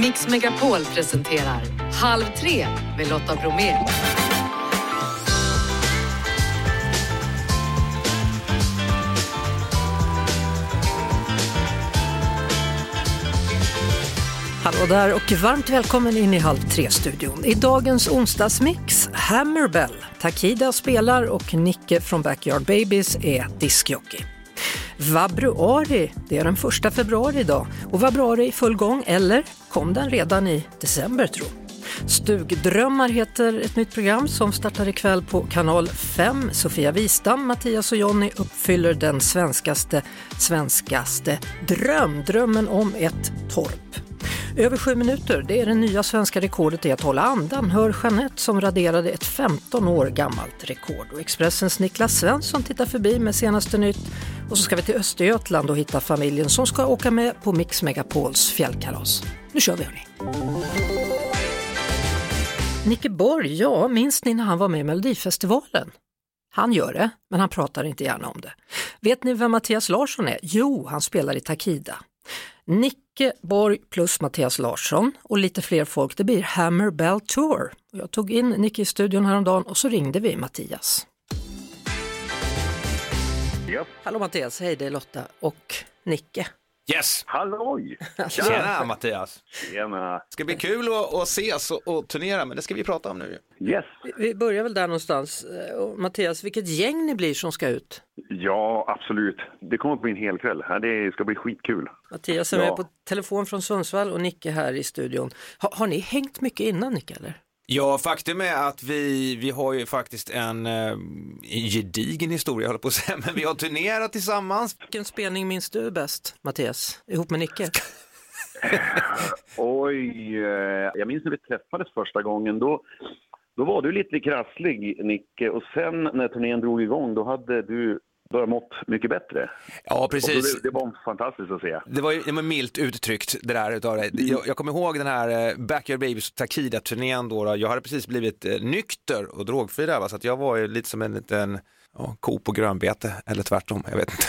Mix Megapol presenterar Halv tre med Lotta Bromé. Hallå där och varmt välkommen in i Halv tre-studion. I dagens onsdagsmix, Hammerbell, Takida spelar och Nicke från Backyard Babies är diskjockey. Vabruari, det är den första februari idag och vabruari är i full gång, eller kom den redan i december tro? Stugdrömmar heter ett nytt program som startar ikväll på kanal 5. Sofia Wistam, Mattias och Jonny uppfyller den svenskaste, svenskaste dröm, drömmen om ett torp. Över sju minuter, det är det nya svenska rekordet i att hålla andan, hör Jeanette som raderade ett 15 år gammalt rekord. Och Expressens Niklas Svensson tittar förbi med senaste nytt. Och så ska vi till Östergötland och hitta familjen som ska åka med på Mix Megapols fjällkalas. Nu kör vi hörni! Nicke Borg, ja, minns ni när han var med i Melodifestivalen? Han gör det, men han pratar inte gärna om det. Vet ni vem Mattias Larsson är? Jo, han spelar i Takida. Nicke Borg plus Mattias Larsson och lite fler folk, det blir Hammer Bell Tour. Jag tog in Nicke i studion häromdagen och så ringde vi Mattias. Ja. Hallå Mattias, hej det är Lotta och Nicke. Yes! Halloj! Tjena Mattias! Tjena! Ska bli kul att, att ses och, och turnera, men det ska vi prata om nu. Yes! Vi- börjar väl där någonstans. Eh, Mattias, vilket gäng ni blir som ska ut? Ja, absolut. Det kommer att bli en hel kväll. Det ska bli skitkul. Mattias är Ja. med på telefon från Sundsvall och Nicke här i studion. Ha, har ni hängt mycket innan Nicke eller? Ja, faktum är att vi, vi har ju faktiskt en eh, gedigen historia, jag håller på att säga, men vi har turnerat tillsammans. Vilken spelning minns du bäst Mattias, ihop med Nicke? Oj, eh, jag minns när vi träffades första gången. Då, då var du lite krasslig, Nicke. Och sen när turnén drog igång, då hade du börjat mått mycket bättre. Ja, precis. det, det var fantastiskt att se. Det var det var milt uttryckt det där utav det. Jag, jag kommer ihåg den här eh, Backyard Babies Takida-turnén då, då. Jag hade precis blivit eh, nykter och drogfri där, va? så att jag var ju lite som en liten ja, ko på grönbete, eller tvärtom, jag vet inte.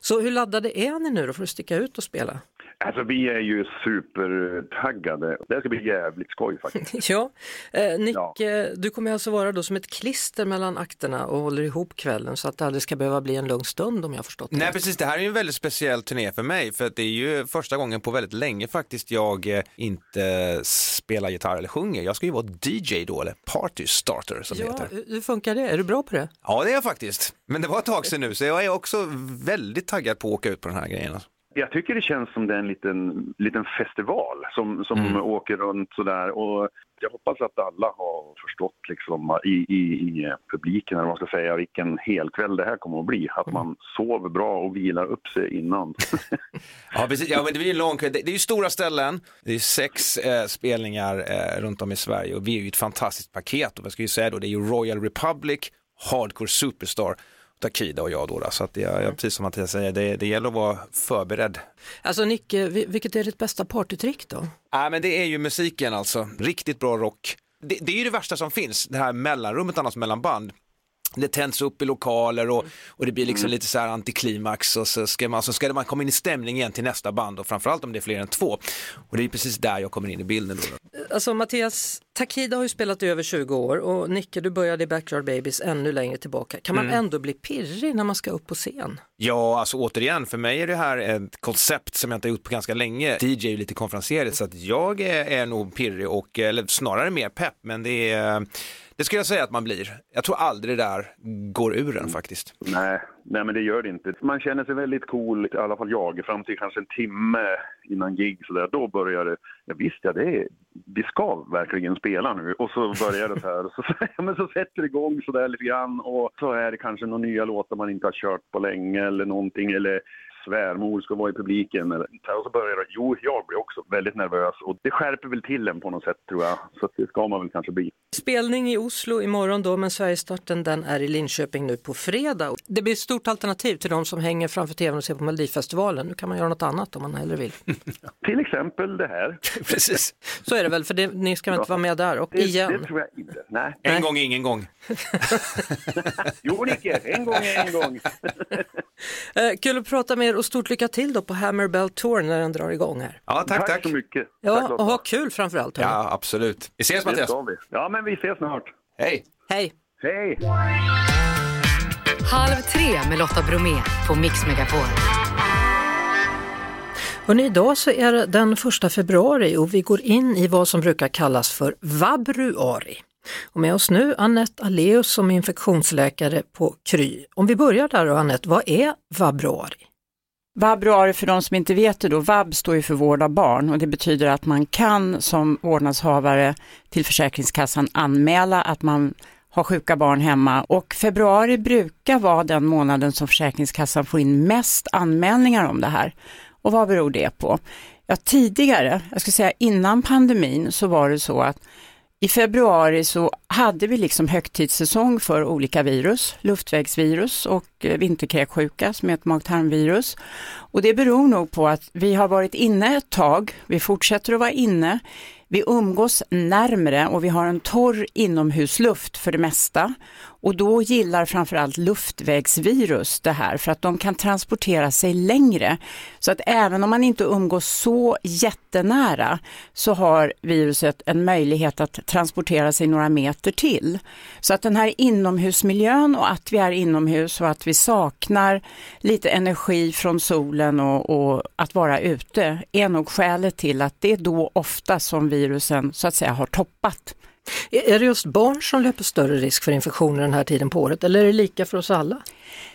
Så hur laddade är ni nu då för att sticka ut och spela? Alltså, vi är ju supertaggade. Det ska bli jävligt skoj faktiskt. Ja, eh, Nicke, du kommer alltså vara då som ett klister mellan akterna och håller ihop kvällen så att det aldrig ska behöva bli en lugn stund om jag förstått det Nej rätt. precis, det här är ju en väldigt speciell turné för mig för att det är ju första gången på väldigt länge faktiskt jag eh, inte spelar gitarr eller sjunger. Jag ska ju vara DJ då, eller party starter som det Ja, heter. hur hur funkar det? Är du bra på det? Ja det är jag faktiskt, men det var ett tag sedan nu så jag är också väldigt taggad på att åka ut på den här grejen. Jag tycker det känns som det är en liten, liten festival som, som Mm. åker runt sådär. Och jag hoppas att alla har förstått liksom, i, i, i publiken, eller vad man ska säga, vilken helkväll det här kommer att bli. Att man sover bra och vilar upp sig innan. Ja, precis. Ja, men det blir en lång kväll. Det det är ju stora ställen, det är sex eh, spelningar eh, runt om i Sverige och vi är ju ett fantastiskt paket och vad ska jag säga då, det är ju Royal Republic, Hardcore Superstar, Takida och jag då. Så att det, ja, precis som Mattias säger, det, det gäller att vara förberedd. Alltså Nicke, vi- vilket är ditt bästa partytrick då? Nej men det är ju musiken alltså, riktigt bra rock. Det, det är ju det värsta som finns, det här mellanrummet annars mellan band. Det tänds upp i lokaler och, och det blir liksom lite så här antiklimax och så ska, man, så ska man komma in i stämning igen till nästa band och framförallt om det är fler än två. Och det är precis där jag kommer in i bilden. Då. Alltså Mattias, Takida har ju spelat i över 20 år och Nicke du började i Backyard Babies ännu längre tillbaka. Kan man ändå bli pirrig när man ska upp på scen? Ja, alltså återigen, för mig är det här ett koncept som jag inte har gjort på ganska länge. DJ är ju lite konferenserigt så att jag är, är nog pirrig och, eller snarare mer pepp, men det är det skulle jag säga att man blir. Jag tror aldrig det där går ur en faktiskt. nej, nej, men det gör det inte. Man känner sig väldigt cool, i alla fall jag, fram till kanske en timme innan gig. Så där. Då börjar det, ja, visst ja, det är, vi ska verkligen spela nu. Och så börjar det så här, och så, ja, men så sätter det igång så där lite grann. Och så är det kanske några nya låtar man inte har kört på länge eller någonting. Eller svärmor ska vara i publiken. Eller, och så börjar det, jo, jag blir också väldigt nervös. Och det skärper väl till en på något sätt tror jag. Så det ska man väl kanske bli. Spelning i Oslo imorgon då, men Sverigestarten den är i Linköping nu på fredag. Det blir ett stort alternativ till de som hänger framför tvn och ser på Melodifestivalen. Nu kan man göra något annat om man hellre vill. Till exempel det här. Precis. Så är det väl, för det, ni ska väl inte vara med där och Det, igen. det tror jag inte. Nej. En Nej. gång är ingen gång. Jo, Nicke, en gång är en gång. Eh, kul att prata med er och stort lycka till då på Hammerbell Tour när den drar igång här. Ja, tack, tack. så mycket. Ja, tack, och ha kul framförallt. Ja, absolut. Vi ses Det Mattias. vi. Ja, men vi ses snart. Hej! Hej! Hej! Halv tre med Lotta Bromé på Mix Megapol. Hörrni, idag så är det den första februari och vi går in i vad som brukar kallas för vabruari. Och med oss nu Annette Aleus som är infektionsläkare på Kry. Om vi börjar där då Annette, vad är vabruari? Vabruari, för de som inte vet det då, vab står ju för vård av barn och det betyder att man kan som vårdnadshavare till Försäkringskassan anmäla att man har sjuka barn hemma och februari brukar vara den månaden som Försäkringskassan får in mest anmälningar om det här. Och vad beror det på? Ja, tidigare, jag skulle säga innan pandemin, så var det så att i februari så hade vi liksom högtidssäsong för olika virus, luftvägsvirus och eh, vinterkräksjuka som är ett mag-tarmvirus. Och det beror nog på att vi har varit inne ett tag, vi fortsätter att vara inne, vi umgås närmre och vi har en torr inomhusluft för det mesta. Och då gillar framförallt luftvägsvirus det här för att de kan transportera sig längre. Så att även om man inte umgås så jättenära så har viruset en möjlighet att transportera sig några meter till. Så att den här inomhusmiljön och att vi är inomhus och att vi saknar lite energi från solen och, och att vara ute är nog skälet till att det är då ofta som virusen så att säga har toppat. Är det just barn som löper större risk för infektioner den här tiden på året eller är det lika för oss alla?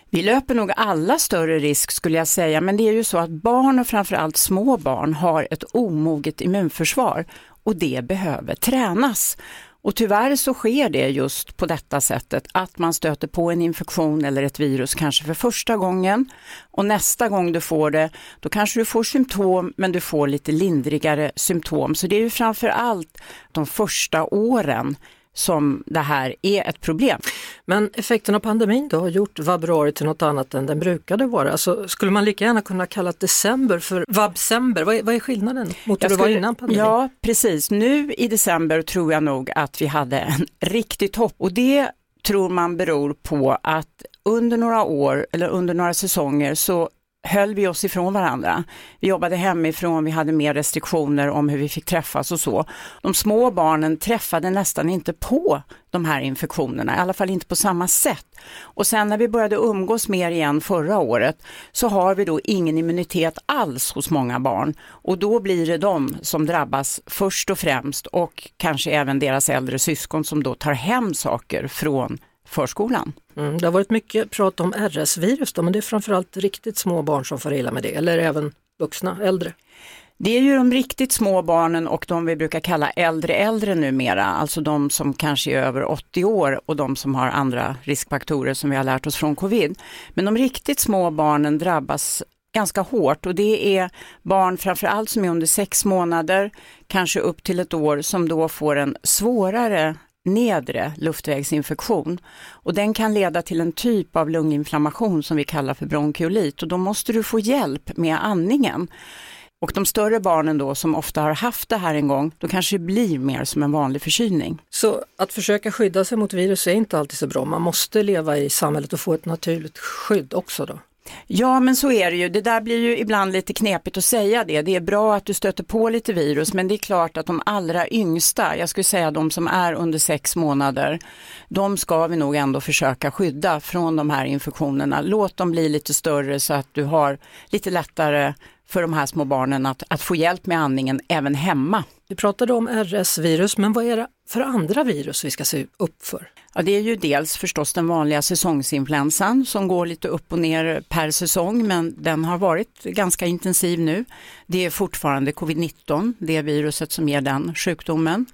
Vi löper nog alla större risk skulle jag säga, men det är ju så att barn och framförallt små barn har ett omoget immunförsvar och det behöver tränas. Och tyvärr så sker det just på detta sättet att man stöter på en infektion eller ett virus kanske för första gången och nästa gång du får det då kanske du får symptom men du får lite lindrigare symptom. Så det är ju framför allt de första åren som det här är ett problem. Men effekten av pandemin då har gjort vabruari till något annat än den brukade vara. Alltså, skulle man lika gärna kunna kalla december för vabsember? Vad är, vad är skillnaden mot hur det var innan pandemin? Ja, precis. Nu i december tror jag nog att vi hade en riktig topp och det tror man beror på att under några år eller under några säsonger så höll vi oss ifrån varandra. Vi jobbade hemifrån, vi hade mer restriktioner om hur vi fick träffas och så. De små barnen träffade nästan inte på de här infektionerna, i alla fall inte på samma sätt. Och sen när vi började umgås mer igen förra året så har vi då ingen immunitet alls hos många barn och då blir det de som drabbas först och främst och kanske även deras äldre syskon som då tar hem saker från förskolan. Mm, det har varit mycket prat om RS-virus då, men det är framförallt riktigt små barn som får illa med det, eller även vuxna, äldre. Det är ju de riktigt små barnen och de vi brukar kalla äldre äldre numera, alltså de som kanske är över 80 år och de som har andra riskfaktorer som vi har lärt oss från covid. Men de riktigt små barnen drabbas ganska hårt och det är barn framförallt som är under sex månader, kanske upp till ett år, som då får en svårare nedre luftvägsinfektion och den kan leda till en typ av lunginflammation som vi kallar för bronkiolit och då måste du få hjälp med andningen. Och de större barnen då som ofta har haft det här en gång, då kanske det blir mer som en vanlig förkylning. Så att försöka skydda sig mot virus är inte alltid så bra, man måste leva i samhället och få ett naturligt skydd också då? Ja, men så är det ju. Det där blir ju ibland lite knepigt att säga det. Det är bra att du stöter på lite virus, men det är klart att de allra yngsta, jag skulle säga de som är under sex månader, de ska vi nog ändå försöka skydda från de här infektionerna. Låt dem bli lite större så att du har lite lättare för de här små barnen att, att få hjälp med andningen även hemma. Vi pratade om RS-virus, men vad är det för andra virus vi ska se upp för? Ja, det är ju dels förstås den vanliga säsongsinfluensan som går lite upp och ner per säsong men den har varit ganska intensiv nu. Det är fortfarande covid-19, det viruset som ger den sjukdomen.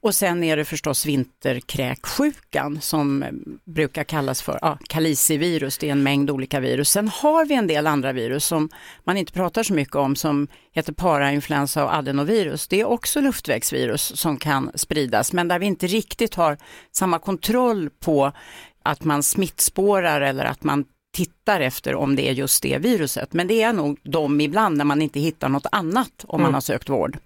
Och sen är det förstås vinterkräksjukan som eh, brukar kallas för ja, kalicivirus, det är en mängd olika virus. Sen har vi en del andra virus som man inte pratar så mycket om som heter parainfluensa och adenovirus. Det är också luftvägsvirus som kan spridas men där vi inte riktigt har samma kontroll på att man smittspårar eller att man tittar efter om det är just det viruset. Men det är nog de ibland när man inte hittar något annat om man har sökt vård.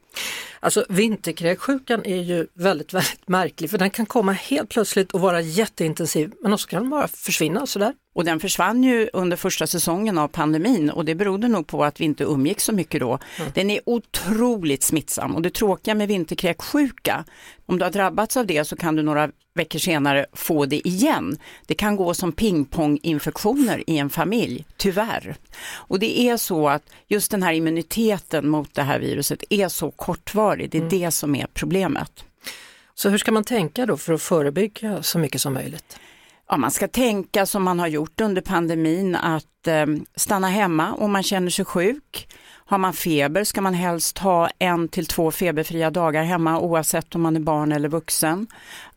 Alltså vinterkräksjukan är ju väldigt, väldigt märklig för den kan komma helt plötsligt och vara jätteintensiv men också kan den bara försvinna sådär Och den försvann ju under första säsongen av pandemin och det berodde nog på att vi inte umgick så mycket då. Mm. Den är otroligt smittsam och det tråkiga med vinterkräksjuka, om du har drabbats av det så kan du några veckor senare få det igen. Det kan gå som pingponginfektioner i en familj, tyvärr. Och det är så att just den här immuniteten mot det här viruset är så kortvarig, det är mm. det som är problemet. Så hur ska man tänka då för att förebygga så mycket som möjligt? Ja, man ska tänka som man har gjort under pandemin att eh, stanna hemma om man känner sig sjuk. Har man feber ska man helst ha en till två feberfria dagar hemma oavsett om man är barn eller vuxen.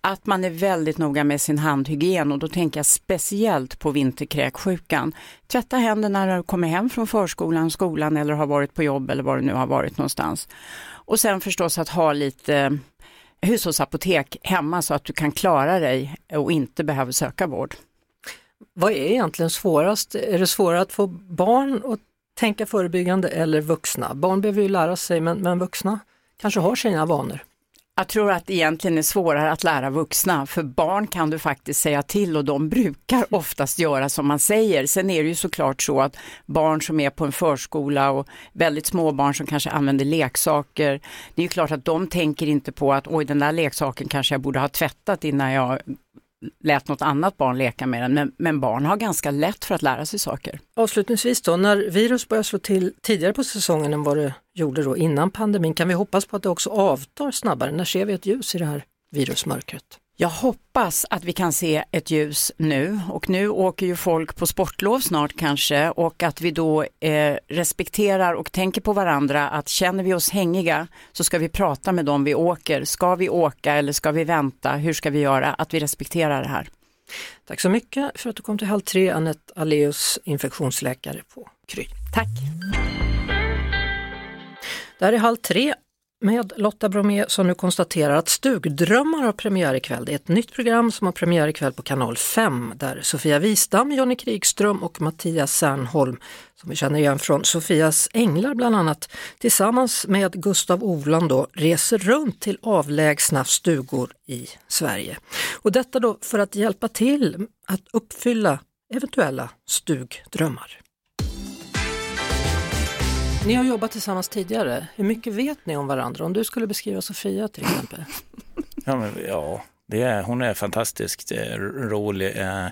Att man är väldigt noga med sin handhygien och då tänker jag speciellt på vinterkräksjukan. Tvätta händerna när du kommer hem från förskolan, skolan eller har varit på jobb eller var du nu har varit någonstans. Och sen förstås att ha lite hushållsapotek hemma så att du kan klara dig och inte behöver söka vård. Vad är egentligen svårast? Är det svårare att få barn att tänka förebyggande eller vuxna? Barn behöver ju lära sig men, men vuxna kanske har sina vanor. Jag tror att det egentligen är svårare att lära vuxna, för barn kan du faktiskt säga till och de brukar oftast göra som man säger. Sen är det ju såklart så att barn som är på en förskola och väldigt små barn som kanske använder leksaker, det är ju klart att de tänker inte på att oj den där leksaken kanske jag borde ha tvättat innan jag lät något annat barn leka med den, men, men, barn har ganska lätt för att lära sig saker. Avslutningsvis då, när virus börjar slå till tidigare på säsongen än vad det gjorde då innan pandemin, kan vi hoppas på att det också avtar snabbare? När ser vi ett ljus i det här virusmörkret? Jag hoppas att vi kan se ett ljus nu och nu åker ju folk på sportlov snart kanske och att vi då eh, respekterar och tänker på varandra att känner vi oss hängiga så ska vi prata med dem vi åker. Ska vi åka eller ska vi vänta? Hur ska vi göra? Att vi respekterar det här. Tack så mycket för att du kom till Halv tre, Anette Aleus, infektionsläkare på Kry. Tack! Det här är Halv tre med Lotta Bromé som nu konstaterar att Stugdrömmar har premiär ikväll. Det är ett nytt program som har premiär ikväll på kanal 5 där Sofia Wistam, Jonny Krigström och Mattias Sernholm, som vi känner igen från Sofias Änglar bland annat, tillsammans med Gustav Oland då, reser runt till avlägsna stugor i Sverige. Och detta då för att hjälpa till att uppfylla eventuella stugdrömmar. Ni har jobbat tillsammans tidigare. Hur mycket vet ni om varandra? Om du skulle beskriva Sofia till exempel. Ja, men, ja det är, hon är fantastiskt eh, rolig. Eh,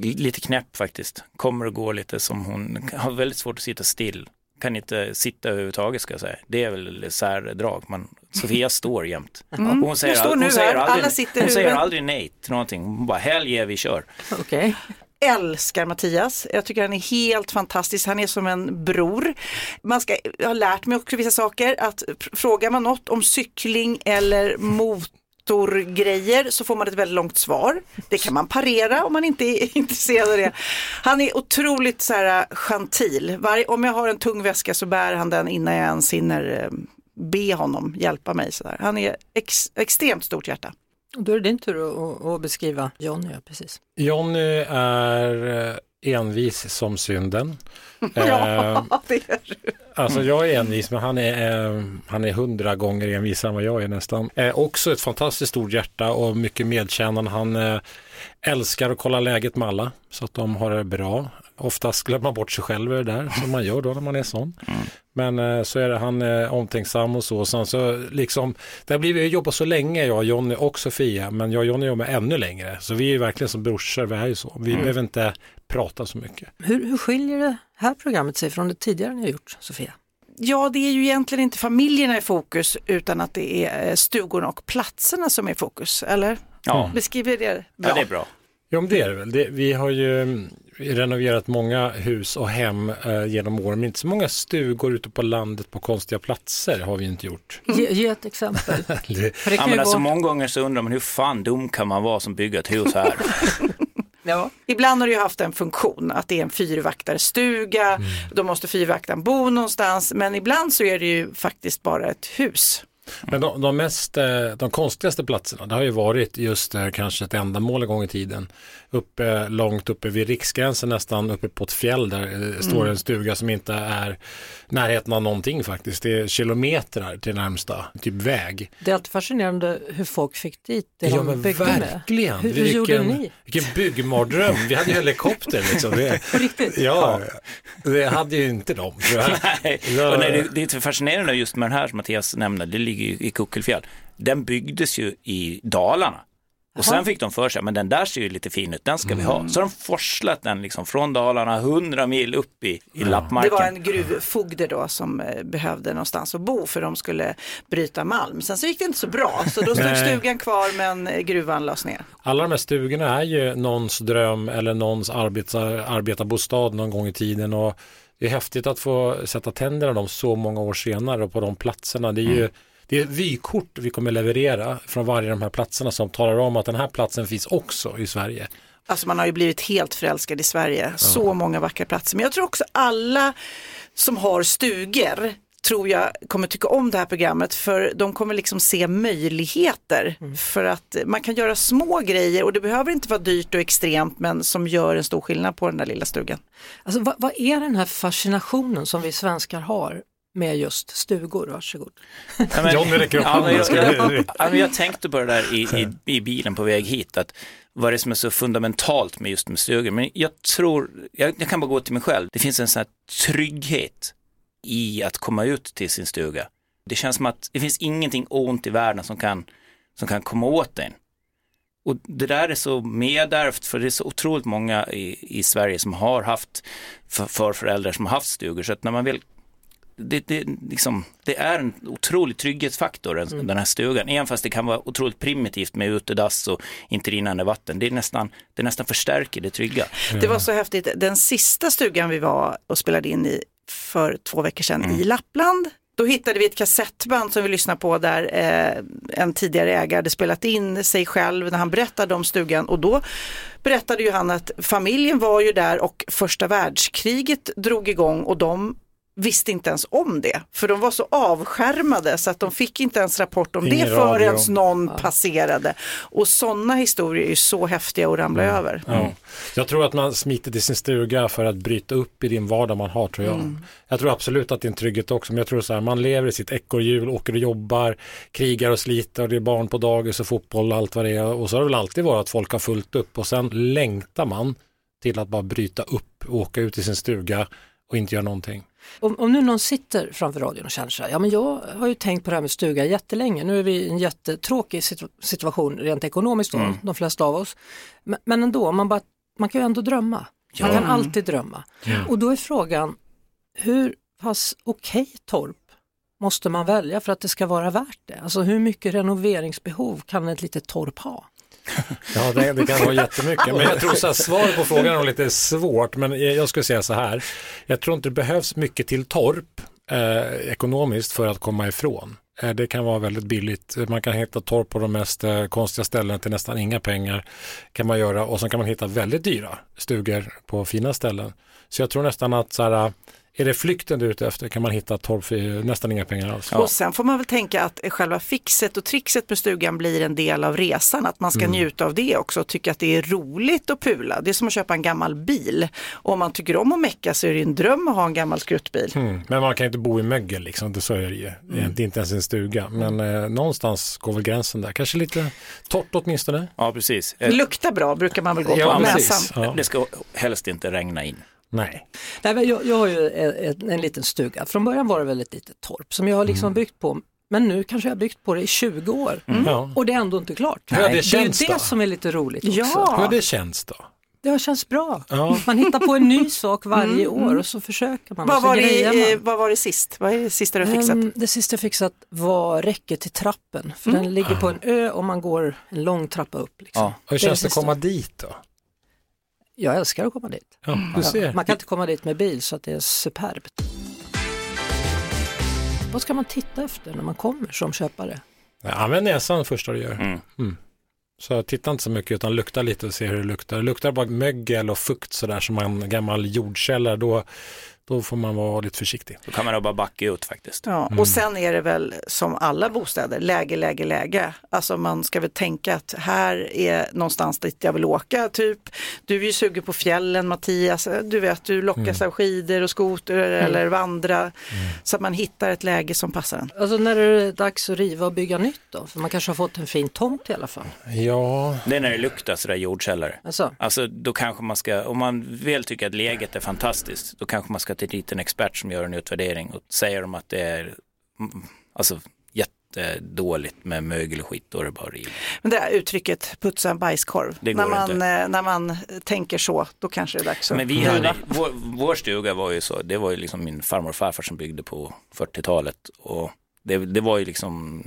lite knäpp faktiskt. Kommer och går lite som hon, har väldigt svårt att sitta still. Kan inte sitta överhuvudtaget ska jag säga. Det är väl särdrag. Man, Sofia står jämt. Mm. Hon säger, hon, säger aldrig, hon säger aldrig nej till någonting. Hon bara, helge vi kör. Okay älskar Mattias. Jag tycker han är helt fantastisk. Han är som en bror. Man ska, jag har lärt mig också vissa saker att frågar man något om cykling eller motorgrejer så får man ett väldigt långt svar. Det kan man parera om man inte är intresserad av det. Han är otroligt så här äh, gentil. Var, om jag har en tung väska så bär han den innan jag ens hinner äh, be honom hjälpa mig. Så där. Han är ex, extremt stort hjärta. Då är det din tur att, att beskriva Jonny. Ja, precis. Jonny är eh, envis som synden. ja, eh, det är du. Alltså jag är envis men han är, eh, han är hundra gånger envisare än vad jag är nästan. Eh, också ett fantastiskt stort hjärta och mycket medkännande. Han eh, älskar att kolla läget med alla så att de har det bra. Oftast glömmer man bort sig själv i det där som man gör då när man är sån. Mm. Men eh, så är det, han är omtänksam och så. Sen så liksom, det har blivit, jobbat så länge jag, Jonny och Sofia, men jag och Jonny jobbar ännu längre. Så vi är verkligen som brorsor, vi är ju så. Vi mm. behöver inte prata så mycket. Hur, hur skiljer det här programmet sig från det tidigare ni har gjort, Sofia? Ja, det är ju egentligen inte familjerna i fokus utan att det är eh, stugorna och platserna som är i fokus, eller? Ja. Beskriver det bra? Ja, det är bra. Ja, men det är det väl. Det, vi har ju renoverat många hus och hem eh, genom åren, men inte så många stugor ute på landet på konstiga platser har vi inte gjort. Ge, ge ett exempel. det, ja, men alltså, många gånger så undrar man hur fan dum kan man vara som bygger ett hus här? Ja. Ibland har det ju haft en funktion att det är en fyrvaktarstuga, mm. då måste fyrvaktaren bo någonstans, men ibland så är det ju faktiskt bara ett hus. Men de, de, mest, eh, de konstigaste platserna, det har ju varit just eh, kanske ett ändamål en gång i tiden. Uppe, långt uppe vid riksgränsen nästan uppe på ett fjäll där mm. står en stuga som inte är närheten av någonting faktiskt. Det är kilometrar till närmsta typ väg. Det är alltid fascinerande hur folk fick dit det ja, de byggde verkligen. med. Hur, hur vilken, gjorde ni? Vilken byggmardröm. Vi hade ju helikopter liksom. Det, På riktigt? Ja, det hade ju inte de. nej, ja. nej, det, det är fascinerande just med den här som Mattias nämnde, det ligger ju i Kuckelfjäll. Den byggdes ju i Dalarna. Och sen fick de för sig, men den där ser ju lite fin ut, den ska vi ha. Mm. Så de forslat den liksom från Dalarna 100 mil upp i, i ja. lappmarken. Det var en gruvfogde då som eh, behövde någonstans att bo för de skulle bryta malm. Sen så gick det inte så bra, så då stod stugan kvar men gruvan lades ner. Alla de här stugorna är ju någons dröm eller någons arbetar, arbetarbostad någon gång i tiden. Och det är häftigt att få sätta tänderna dem så många år senare och på de platserna. Det är ju mm det är ett vykort vi kommer leverera från varje av de här platserna som talar om att den här platsen finns också i Sverige. Alltså man har ju blivit helt förälskad i Sverige, ja. så många vackra platser. Men jag tror också alla som har stugor tror jag kommer tycka om det här programmet för de kommer liksom se möjligheter mm. för att man kan göra små grejer och det behöver inte vara dyrt och extremt men som gör en stor skillnad på den där lilla stugan. Alltså vad, vad är den här fascinationen som vi svenskar har med just stugor. Varsågod. Ja, men, Johnny räcker upp ja, jag, jag, jag, tänkte på det där i, i, i, bilen på väg hit, att vad det är som är så fundamentalt med just med stugor. Men jag tror, jag, jag kan bara gå till mig själv, det finns en sån här trygghet i att komma ut till sin stuga. Det känns som att det finns ingenting ont i världen som kan, som kan komma åt en. Och det där är så medärvt för det är så otroligt många i, i Sverige som har haft för, för föräldrar som har haft stugor. Så att när man väl det, det, liksom, det är en otrolig trygghetsfaktor, mm. den här stugan. Även fast det kan vara otroligt primitivt med utedass och inte rinnande vatten. Det, är nästan, det nästan förstärker det trygga. Det var så häftigt. Den sista stugan vi var och spelade in i för två veckor sedan mm. i Lappland. Då hittade vi ett kassettband som vi lyssnade på där eh, en tidigare ägare hade spelat in sig själv när han berättade om stugan och då berättade ju han att familjen var ju där och första världskriget drog igång och de visste inte ens om det, för de var så avskärmade så att de fick inte ens rapport om Ingen det förrän någon ja. passerade. Och sådana historier är så häftiga att ramla mm. över. Mm. Jag tror att man smiter till sin stuga för att bryta upp i din vardag man har tror jag. Mm. Jag tror absolut att det är en trygghet också, men jag tror så här, man lever i sitt ekorrhjul, åker och jobbar, krigar och sliter och det är barn på dagis och fotboll och allt vad det är. Och så har det väl alltid varit att folk har fullt upp och sen längtar man till att bara bryta upp, åka ut i sin stuga och inte göra någonting. Om, om nu någon sitter framför radion och känner sig, ja men jag har ju tänkt på det här med stuga jättelänge, nu är vi i en jättetråkig situ situation rent ekonomiskt då, mm. de flesta av oss. Men, men ändå, man, bara, man kan ju ändå drömma. Man kan alltid drömma. Ja. Och då är frågan, hur pass okej okay, torp måste man välja för att det ska vara värt det? Alltså hur mycket renoveringsbehov kan ett litet torp ha? Ja, det, det, kan vara jättemycket. Men jag tror så här, svaret på frågan är lite svårt. Men jag skulle säga så här. Jag tror inte det behövs mycket till torp eh, ekonomiskt för att komma ifrån. Eh, det kan vara väldigt billigt. Man kan hitta torp på de mest eh, konstiga ställen till nästan inga pengar. kan man göra Och så kan man hitta väldigt dyra stugor på fina ställen. Så jag tror nästan att så här, är det flykten du är ute efter kan man hitta torv för nästan inga pengar alls. Ja. Och sen får man väl tänka att själva fixet och trixet med stugan blir en del av resan, att man ska mm. njuta av det också och tycka att det är roligt att pula. Det är som att köpa en gammal bil. Och om man tycker om att mecka så är det en dröm att ha en gammal skruttbil. Mm. Men man kan inte bo i mögel liksom, det så är det ju. Mm. Det är inte ens en stuga. Men eh, någonstans går väl gränsen där. Kanske lite torrt åtminstone. Ja, precis. Det luktar bra brukar man väl gå ja, på näsan. Ja. Det ska helst inte regna in. Nej. Nej men jag, jag har ju en, en, liten stuga. Från början var det väl ett litet torp som jag har liksom mm. byggt på. Men nu kanske jag har byggt på det i 20 år mm. och det är ändå inte klart. Hur det, det är ju det som är lite roligt också. Ja. Hur det känns då? Det har känts bra. Ja. Man hittar på en ny sak varje mm. år och så försöker man. Vad var, det, man. vad var det sist? Vad är det sista du har fixat? Um, det sista jag fixat var räcket till trappen. För mm. den ligger på en ö och man går en lång trappa upp. Liksom. Ja. Hur känns det att komma dit då? Jag älskar att komma dit. Ja, du ser. Man kan inte komma dit med bil så att det är superbt. Vad ska man titta efter när man kommer som köpare? Ja, använd näsan första du gör. Mm. Mm. Så titta inte så mycket utan lukta lite och se hur det luktar. Det luktar bara mögel och fukt sådär som en gammal jordkällare då, då får man vara lite försiktig. Då kan man nog bara backa ut faktiskt. Ja, och sen är det väl som alla bostäder, läge, läge, läge. Alltså man ska väl tänka att här är någonstans dit jag vill åka, typ. Du är ju sugen på fjällen Mattias, du vet du lockas av skidor och skoter eller vandra. Så att man hittar ett läge som passar en. Alltså när är det dags att riva och bygga nytt då? För man kanske har fått en fin tomt i alla fall. Ja, Det är när det luktar sådär jordkällare. Alltså, Alltså då kanske man ska, om man väl tycker att läget är fantastiskt, då kanske man ska ta dit en expert som gör en utvärdering och säger de att det är mm, alltså, jättedåligt med mögel och skit, då är det bara riva. Men det här uttrycket putsa en bajskorv, när man, inte. eh, när man tänker så, då kanske det är dags att Men vi hade, vår, vår stuga var ju så, det var ju liksom min farmor och farfar som byggde på 40-talet och det, det var ju liksom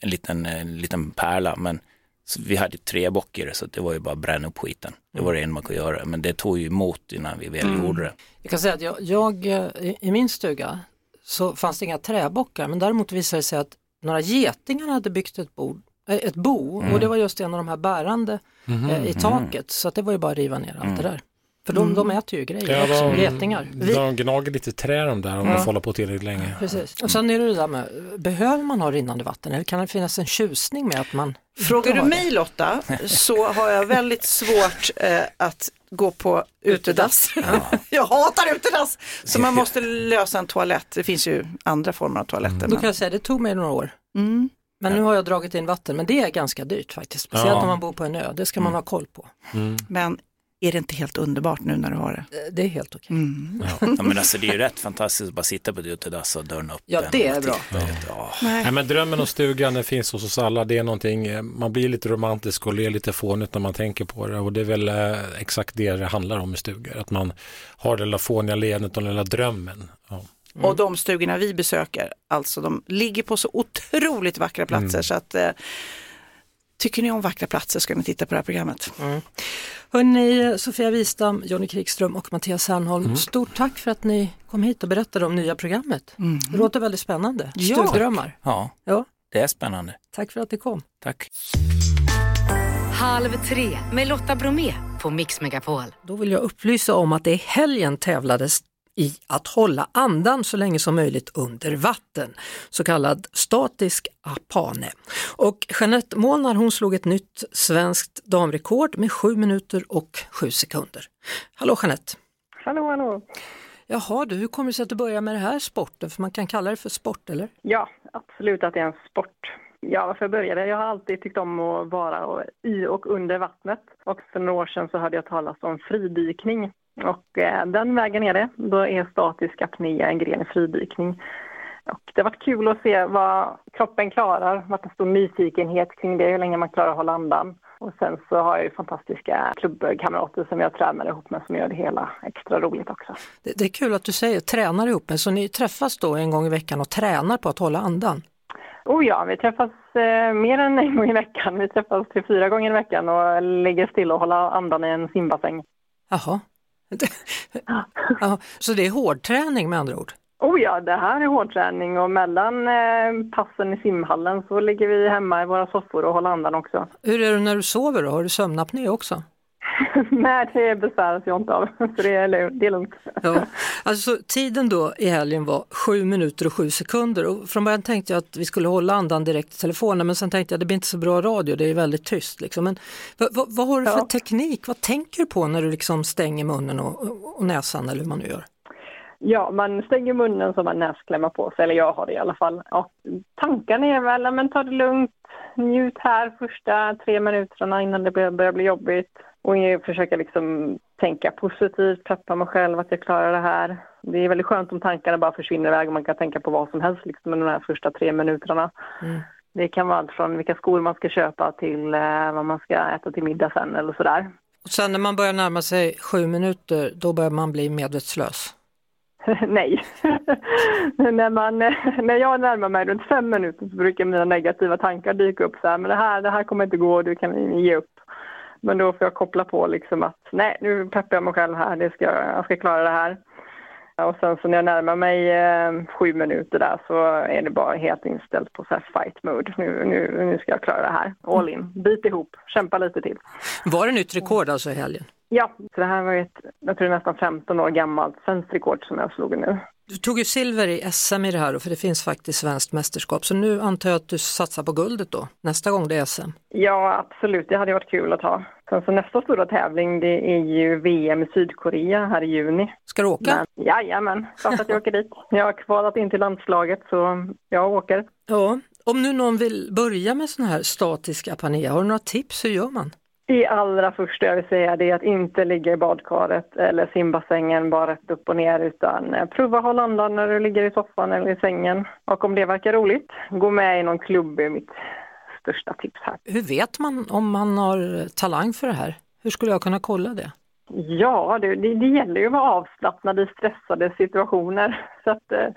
en liten, en liten pärla men så vi hade tre bock i det så det var ju bara att bränna upp skiten. Det var det enda man kunde göra men det tog ju emot innan vi väl gjorde det. Jag kan säga att jag, jag eh, i, min stuga så fanns det inga träbockar men däremot visade det sig att några getingar hade byggt ett, bord, eh, ett bo och det var just en av de här bärande eh, i taket. Så att det var ju bara att riva ner allt det där. För de, de äter ju grejer Ja, också, de- getingar. Vi, de gnager lite trä de där om de får hålla på tillräckligt länge. precis. Och sen är det det där med, behöver man ha rinnande vatten eller kan det finnas en tjusning med att man Frågar du mig Lotta så har jag väldigt svårt eh, att gå på utedass. jag hatar utedass! Så man måste lösa en toalett. Det finns ju andra former av toaletter. Då Men... kan jag säga det tog mig några år. Mm. Men nu har jag dragit in vatten, men det är ganska dyrt faktiskt. Speciellt Ja. när man bor på en ö, det ska man ha koll på. men är det inte helt underbart nu när du har det? Eh, Det är helt okej. Mm. Ja, men alltså det är ju rätt fantastiskt att bara sitta på ett utedass och dörren upp. Ja, det är bra. Ja. Nej, men drömmen om stugan den finns hos oss alla. Det är någonting, eh, man blir lite romantisk och ler lite fånigt när man tänker på det. Och det är väl eh, exakt det det handlar om i stugor. Att man har det lilla fåniga leendet och den lilla drömmen. Ja. Och de stugorna vi besöker, alltså de ligger på så otroligt vackra platser så att eh, Tycker ni om vackra platser ska ni titta på det här programmet. Hörrni, Sofia Wistam, Jonny Krikström och Mattias Sernholm, stort tack för att ni kom hit och berättade om nya programmet. Det låter väldigt spännande. Ja. Stugdrömmar. ja, Ja, det är spännande. tack för att ni kom. Tack. Halv tre med Lotta Bromé på Mix Megapol. Då vill jag upplysa om att det i helgen tävlades i att hålla andan så länge som möjligt under vatten, så kallad statisk apane. Och Jeanette Molnar hon slog ett nytt svenskt damrekord med 7 minuter och 7 sekunder. Hallå Jeanette! Hallå, hallå. Jaha du, hur kommer det sig att du börjar med det här sporten? För man kan kalla det för sport eller? Ja, absolut att det är en sport. Ja, varför jag började? Jag har alltid tyckt om att vara i och under vattnet. Och för några år sedan så hörde jag talas om fridykning. Och eh, den vägen är det. Då är statisk apné en gren i fridykning. Och det har varit kul att se vad kroppen klarar. Det har varit en stor nyfikenhet kring det, hur länge man klarar att hålla andan. Och sen så har jag ju fantastiska klubbkamrater som jag tränar ihop med som gör det hela extra roligt också. Det, det är kul att du säger tränar ihop med, så ni träffas då en gång i veckan och tränar på att hålla andan? Oh ja, vi träffas eh, mer än en gång i veckan. Vi träffas till fyra gånger i veckan och ligger still och håller andan i en simbassäng. Jaha. ja, så det är hårdträning med andra ord? Oh ja, det här är hårdträning och mellan eh, passen i simhallen så ligger vi hemma i våra soffor och håller andan också. Hur är det när du sover då? Har du sömnapné också? Nej, det besväras jag inte av, så det är, det är lugnt. Ja. Alltså tiden då i helgen var 7 minuter och 7 sekunder och från början tänkte jag att vi skulle hålla andan direkt i telefonen men sen tänkte jag att det blir inte så bra radio, det är väldigt tyst. Liksom. Men vad, vad, har du för Ja. teknik? Vad tänker du på när du liksom stänger munnen och, och- och näsan eller hur man nu gör? Ja, man stänger munnen så man näsklämmer på sig, eller jag har det i alla fall. Och tankarna är väl, men ta det lugnt, njut här första tre minuterna innan det börjar bli jobbigt. Och jag försöker liksom tänka positivt, peppa mig själv att jag klarar det här. Det är väldigt skönt om tankarna bara försvinner iväg och man kan tänka på vad som helst liksom under de här första tre minuterna. Mm. Det kan vara allt från vilka skor man ska köpa till eh, vad man ska äta till middag sen eller sådär. Och sen när man börjar närma sig 7 minuter då börjar man bli medvetslös. Nej. när, man, när jag närmar mig runt fem minuter så brukar mina negativa tankar dyka upp så här, men det här, det här kommer inte gå, du kan ge upp. Men då får jag koppla på liksom att nej, nu peppar jag mig själv här, det ska, jag ska klara det här. Och sen så när jag närmar mig eh, sju minuter där så är det bara helt inställt på så fight mode. Nu, nu, nu ska jag klara det här. All in, bit ihop, kämpa lite till. Var det nytt rekord alltså i helgen? Ja, så det här var ett, jag tror nästan 15 år gammalt svenskt rekord som jag slog nu. Du tog ju silver i SM i det här, för det finns faktiskt svenskt mästerskap. Så nu antar jag att du satsar på guldet då, nästa gång det är SM? Ja, absolut. Det hade varit kul att ha. Sen så nästa stora tävling det är ju VM i Sydkorea här i juni. Ska du åka? Men, jajamän, klart att jag åker dit. Jag har kvalat in till landslaget så jag åker. Ja, om nu någon vill börja med sån här statisk apnea, har du några tips? Hur gör man? Det allra första jag vill säga det är att inte ligga i badkaret eller simbassängen bara rätt upp och ner utan eh, prova hålla andan när du ligger i soffan eller i sängen. Och om det verkar roligt, gå med i någon klubb är mitt största tips här. Hur vet man om man har talang för det här? Hur skulle jag kunna kolla det? Ja, det, det, det gäller ju att vara avslappnad i stressade situationer. Så att, eh,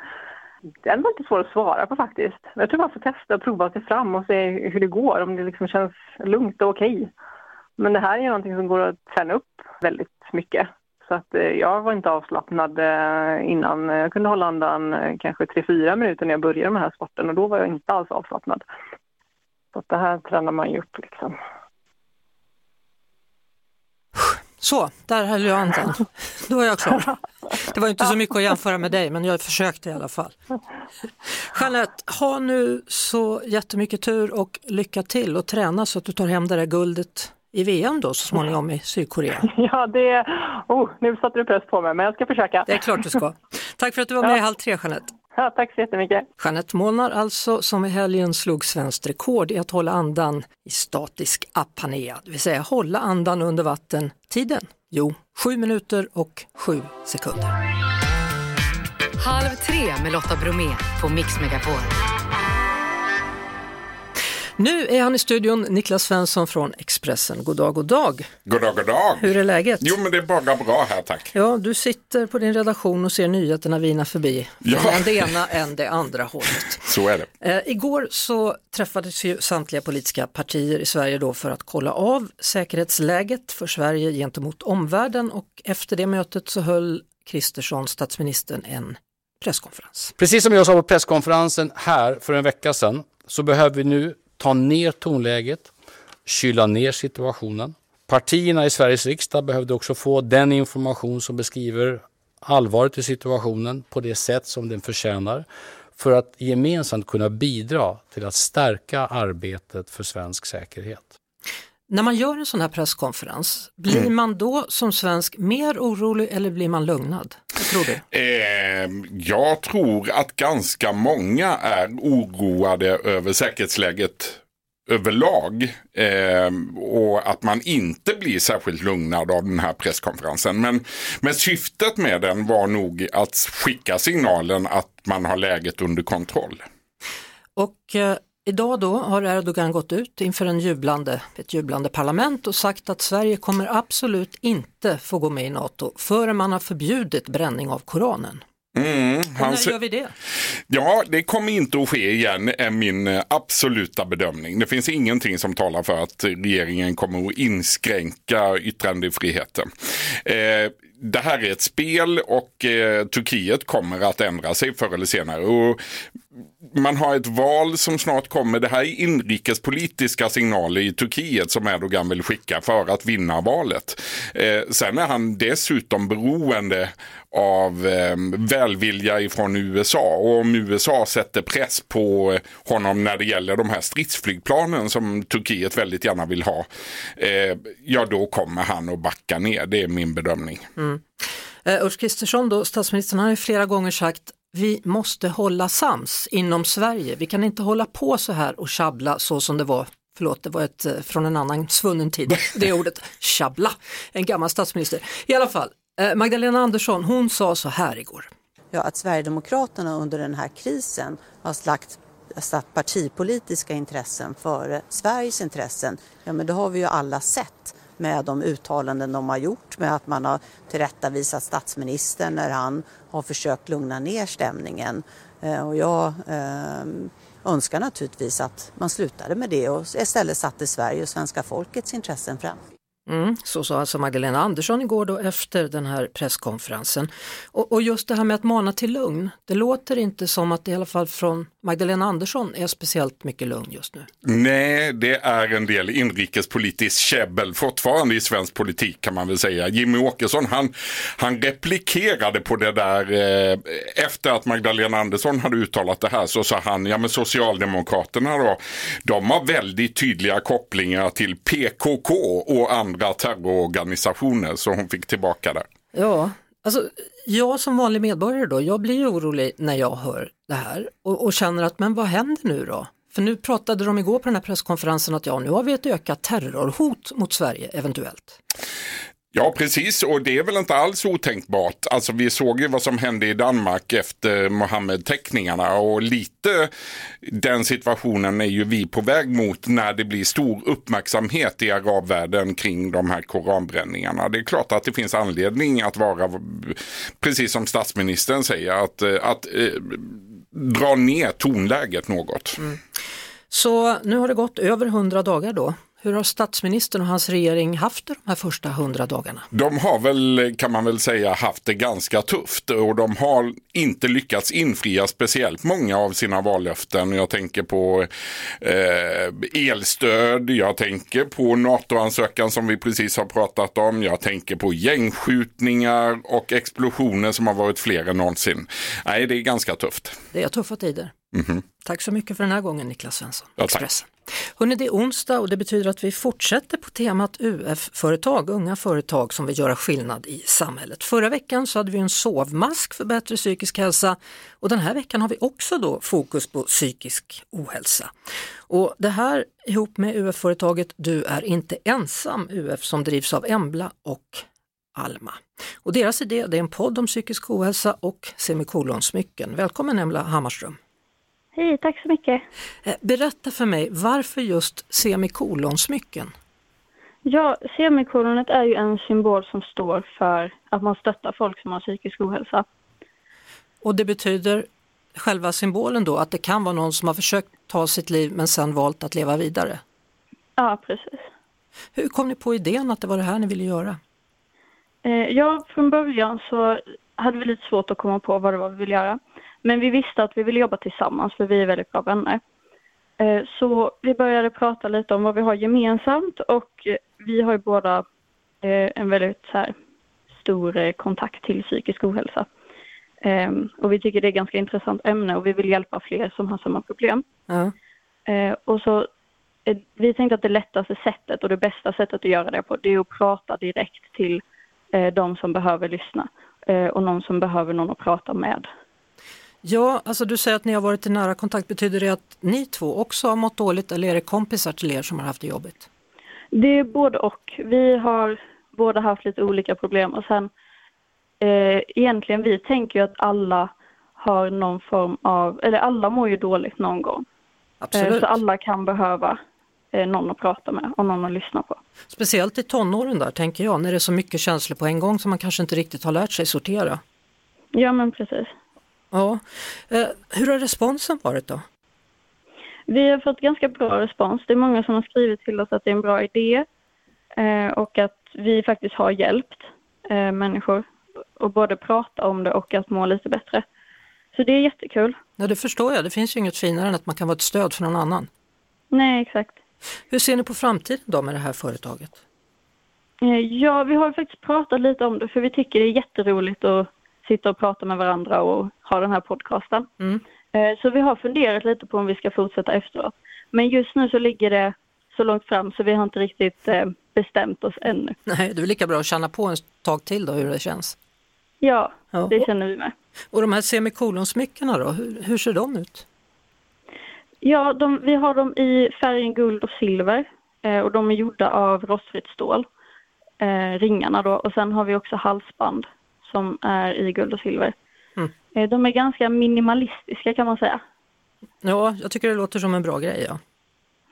den var inte svår att svara på faktiskt. Jag tror man får testa och prova sig fram och se hur det går, om det liksom känns lugnt och okej. Men det här är någonting som går att träna upp väldigt mycket. Så att eh, jag var inte avslappnad eh, innan. Jag kunde hålla andan eh, kanske 3-4 minuter när jag började med den här sporten och då var jag inte alls avslappnad. Så att det här tränar man ju upp liksom. Så, där höll jag andan. Då är jag klar. Det var inte så mycket att jämföra med dig, men jag försökte i alla fall. Jeanette, ha nu så jättemycket tur och lycka till och träna så att du tar hem det där guldet i VM då så småningom i Sydkorea. Ja, det... Oh, nu satte du press på mig, men jag ska försöka. Det är klart du ska. Tack för att du var med i Halv tre, Jeanette. Ja, tack så jättemycket. Jeanette Molnar alltså, som i helgen slog svenskt rekord i att hålla andan i statisk apnea, det vill säga hålla andan under vatten. Tiden? Jo, 7 minuter och 7 sekunder. Halv tre med Lotta Bromé på Mix Megapol. Nu är han i studion, Niklas Svensson från Expressen. God dag, god dag. God dag, god dag. Hur är läget? Jo, men det är bara bra här, tack. Ja, du sitter på din redaktion och ser nyheterna vina förbi. Ja. Än det ena än det andra hållet. Så är det. Eh, igår så träffades ju samtliga politiska partier i Sverige då för att kolla av säkerhetsläget för Sverige gentemot omvärlden och efter det mötet så höll Kristersson, statsministern, en presskonferens. Precis som jag sa på presskonferensen här för en vecka sedan så behöver vi nu ta ner tonläget, kyla ner situationen. Partierna i Sveriges riksdag behövde också få den information som beskriver allvaret i situationen på det sätt som den förtjänar för att gemensamt kunna bidra till att stärka arbetet för svensk säkerhet. När man gör en sån här presskonferens, blir man då som svensk mer orolig eller blir man lugnad? Vad tror du? Eh, jag tror att ganska många är oroade över säkerhetsläget överlag eh, och att man inte blir särskilt lugnad av den här presskonferensen. Men, men syftet med den var nog att skicka signalen att man har läget under kontroll. Och eh, idag då har Erdogan gått ut inför en jublande, ett jublande parlament och sagt att Sverige kommer absolut inte få gå med i NATO förrän man har förbjudit bränning av Koranen. Mm, han när gör vi det? Ja, det kommer inte att ske igen är min eh, absoluta bedömning. Det finns ingenting som talar för att regeringen kommer att inskränka yttrandefriheten. Eh, det här är ett spel och eh, Turkiet kommer att ändra sig förr eller senare. Och man har ett val som snart kommer. Det här är inrikespolitiska signaler i Turkiet som Erdogan vill skicka för att vinna valet. Eh, sen är han dessutom beroende av eh, välvilja ifrån USA och om USA sätter press på honom när det gäller de här stridsflygplanen som Turkiet väldigt gärna vill ha. Eh, ja, då kommer han att backa ner. Det är min bedömning. Mm. Eh, Ulf Kristersson, då, statsministern, har ju flera gånger sagt vi måste hålla sams inom Sverige. Vi kan inte hålla på så här och tjabbla så som det var Förlåt, det var ett eh, från en annan svunnen tid, det ordet, tjabbla, en gammal statsminister. I alla fall, eh, Magdalena Andersson, hon sa så här igår. Ja, att Sverigedemokraterna under den här krisen har slagt, satt partipolitiska intressen före Sveriges intressen, ja men det har vi ju alla sett med de uttalanden de har gjort, med att man har tillrättavisat statsministern när han har försökt lugna ner stämningen. Eh, Och jag eh, önskar naturligtvis att man slutade med det och istället satte Sverige och svenska folkets intressen fram. Mm, så sa alltså Magdalena Andersson igår då efter den här presskonferensen. Och, och just det här med att mana till lugn, det låter inte som att det i alla fall från Magdalena Andersson är speciellt mycket lugn just nu. Nej, det är en del inrikespolitiskt käbbel fortfarande i svensk politik kan man väl säga. Jimmy Åkesson han, han replikerade på det där eh, efter att Magdalena Andersson hade uttalat det här så sa han, ja men Socialdemokraterna då, de har väldigt tydliga kopplingar till PKK och andra terrororganisationer så hon fick tillbaka det. Ja, alltså jag som vanlig medborgare då, jag blir ju orolig när jag hör det här och, och känner att men vad händer nu då? För nu pratade de igår på den här presskonferensen att ja, nu har vi ett ökat terrorhot mot Sverige eventuellt. Ja, precis. Och det är väl inte alls otänkbart. Alltså, vi såg ju vad som hände i Danmark efter Mohammed-teckningarna och lite den situationen är ju vi på väg mot när det blir stor uppmärksamhet i arabvärlden kring de här koranbränningarna. Det är klart att det finns anledning att vara, precis som statsministern säger, att, att eh, dra ner tonläget något. Mm. Så nu har det gått över hundra dagar då hur har statsministern och hans regering haft det de här första hundra dagarna? De har väl, kan man väl säga, haft det ganska tufft och de har inte lyckats infria speciellt många av sina vallöften. Jag tänker på eh, elstöd, jag tänker på NATO-ansökan som vi precis har pratat om, jag tänker på gängskjutningar och explosioner som har varit fler än någonsin. Nej, det är ganska tufft. Det är tuffa tider. Mm -hmm. Tack så mycket för den här gången Niklas Svensson, ja, Expressen. Hörrni, det är onsdag och det betyder att vi fortsätter på temat UF-företag, unga företag som vill göra skillnad i samhället. Förra veckan så hade vi en sovmask för bättre psykisk hälsa och den här veckan har vi också då fokus på psykisk ohälsa. Och det här ihop med UF-företaget Du är inte ensam UF som drivs av Embla och Alma. Och deras idé är en podd om psykisk ohälsa och semikolonsmycken. Välkommen Embla Hammarström! Hej, tack så mycket. Eh, berätta för mig, varför just semikolonsmycken? Ja, semikolonet är ju en symbol som står för att man stöttar folk som har psykisk ohälsa. Och det betyder själva symbolen då att det kan vara någon som har försökt ta sitt liv men sen valt att leva vidare? Ja, precis. Hur kom ni på idén att det var det här ni ville göra? Eh, ja, från början så hade vi lite svårt att komma på vad det var vi ville göra. Men vi visste att vi ville jobba tillsammans för vi är väldigt bra vänner. Eh, så vi började prata lite om vad vi har gemensamt och vi har ju båda eh, en väldigt så här, stor eh, kontakt till psykisk ohälsa. Ehm, och vi tycker det är ett ganska intressant ämne och vi vill hjälpa fler som har samma problem. Mm. Och så vi tänkte att det lättaste sättet och det bästa sättet att göra det på det är att prata direkt till de som behöver lyssna och någon som behöver någon att prata med. Ja, alltså du säger att ni har varit i nära kontakt. Betyder det att ni två också har mått dåligt eller är det kompisar till er som har haft det jobbigt? Det är både och. Vi har båda haft lite olika problem och sen eh, egentligen vi tänker ju att alla har någon form av, eller alla mår ju dåligt någon gång. Absolut. Eh, så alla kan behöva eh, någon att prata med och någon att lyssna på. Speciellt i tonåren där tänker jag, när det är så mycket känslor på en gång som man kanske inte riktigt har lärt sig sortera. Ja men precis. Ja. Eh, hur har responsen varit då? Vi har fått ganska bra respons. Det är många som har skrivit till oss att det är en bra idé eh, och att vi faktiskt har hjälpt eh, människor att både prata om det och att må lite bättre. Så det är jättekul. Ja, det förstår jag. Det finns ju inget finare än att man kan vara ett stöd för någon annan. Nej, exakt. Hur ser ni på framtiden då med det här företaget? Ja, vi har faktiskt pratat lite om det för vi tycker det är jätteroligt att sitta och prata med varandra och ha den här podcasten. Mm. Eh, så vi har funderat lite på om vi ska fortsätta efteråt. Men just nu så ligger det så långt fram så vi har inte riktigt eh, bestämt oss ännu. Nej, det är lika bra att känna på en tag till då hur det känns. Ja, ja. det känner vi med. Och de här semikolonsmyckena då, hur, hur ser de ut? Ja, de, vi har dem i färgen guld och silver eh, och de är gjorda av rostfritt stål, eh, ringarna då. Och sen har vi också halsband som är i guld och silver. Mm. Eh, de är ganska minimalistiska kan man säga. Ja, jag tycker det låter som en bra grej. Ja,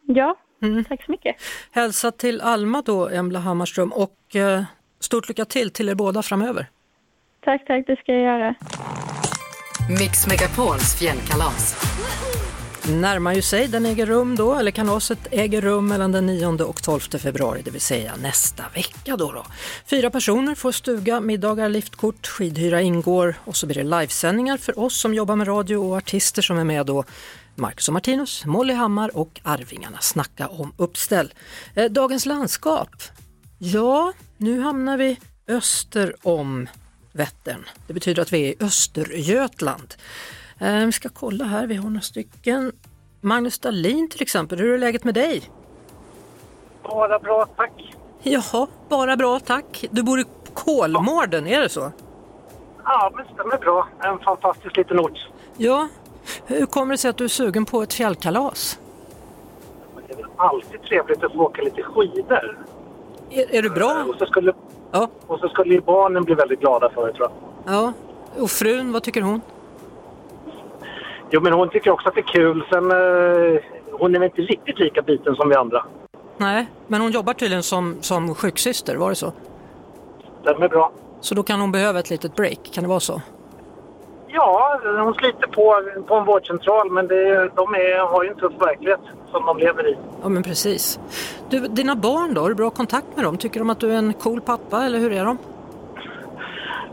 ja mm. tack så mycket. Hälsa till Alma då, Embla Hammarström och eh, stort lycka till till er båda framöver. Tack, tack, det ska jag göra. Mix Megapols fjällkalas närmar ju sig. Den äger rum då, eller kalaset äger rum mellan den 9 och 12 februari, det vill säga nästa vecka. Då då. Fyra personer får stuga, middagar, liftkort, skidhyra ingår och så blir det livesändningar för oss som jobbar med radio och artister som är med då. Marcus och Martinus, Molly Hammar och Arvingarna snacka om uppställ. Eh, dagens landskap. Ja, nu hamnar vi öster om Vättern. Det betyder att vi är i Östergötland. Eh, vi ska kolla här, vi har några stycken. Magnus Dahlin till exempel, hur är läget med dig? Bara bra, tack. Jaha, bara bra tack. Du bor i Kolmården, är det så? Ja, men det stämmer bra. En fantastisk liten ort. Ja, hur kommer det sig att du är sugen på ett fjällkalas? Det är väl alltid trevligt att få åka lite skidor. Är, är du bra? Och så skulle, ja. och så skulle barnen bli väldigt glada för det, tror jag. Ja, och frun, vad tycker hon? Jo, men hon tycker också att det är kul. Sen, eh, hon är väl inte riktigt lika biten som vi andra. Nej, men hon jobbar tydligen som, som sjuksyster, var det så? Är bra. Så då kan hon behöva ett litet break, kan det vara så? Ja, hon sliter på, på en vårdcentral men det, de är, har ju en tuff verklighet som de lever i. Ja, men precis. Du, dina barn då, har du bra kontakt med dem? Tycker de att du är en cool pappa eller hur är de?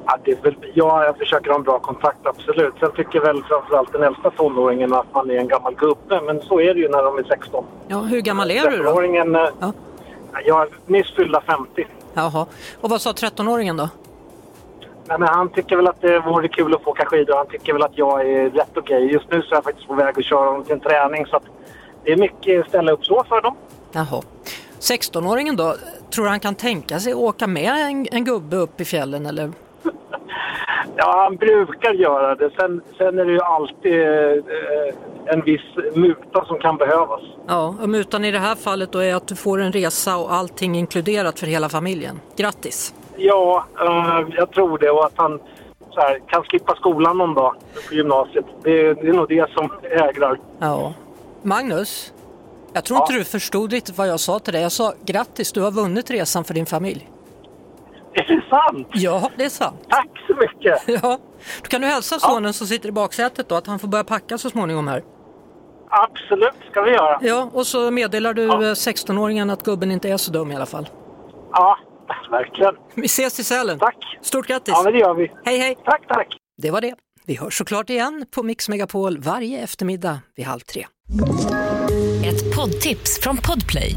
Ja, det väl, ja, jag försöker ha en bra kontakt, absolut. Sen tycker väl framförallt den äldsta tonåringen att man är en gammal gubbe, men så är det ju när de är 16. Ja, hur gammal är du då? Tonåringen, ja. jag är nyss fyllda 50. Jaha, och vad sa 13-åringen då? Nej, men han tycker väl att det vore kul att få åka skidor. Han tycker väl att jag är rätt okej. Just nu så är jag faktiskt på väg att köra honom till en träning så att det är mycket ställa upp så för dem. Jaha. 16-åringen då, tror han kan tänka sig att åka med en, en gubbe upp i fjällen eller? Ja, han brukar göra det. Sen, sen är det ju alltid eh, en viss muta som kan behövas. Ja, och mutan i det här fallet då är att du får en resa och allting inkluderat för hela familjen. Grattis! Ja, eh, jag tror det. Och att han här, kan slippa skolan någon dag på gymnasiet. Det, det är nog det som ägrar. Ja. Magnus, jag tror inte du förstod riktigt vad jag sa till dig. Jag sa grattis, du har vunnit resan för din familj. Är det sant? Ja, det är sant. Tack så mycket! Ja. Då kan du hälsa sonen som sitter i baksätet då att han får börja packa så småningom här. Absolut, ska vi göra. Ja, och så meddelar du eh, 16-åringen att gubben inte är så dum i alla fall. Ja, verkligen. Vi ses i Sälen. Tack. Stort grattis. Ja, men det gör vi. Hej, hej. Tack, tack. Det var det. Vi hörs såklart igen på Mix Megapol varje eftermiddag vid halv tre. Ett poddtips från Podplay.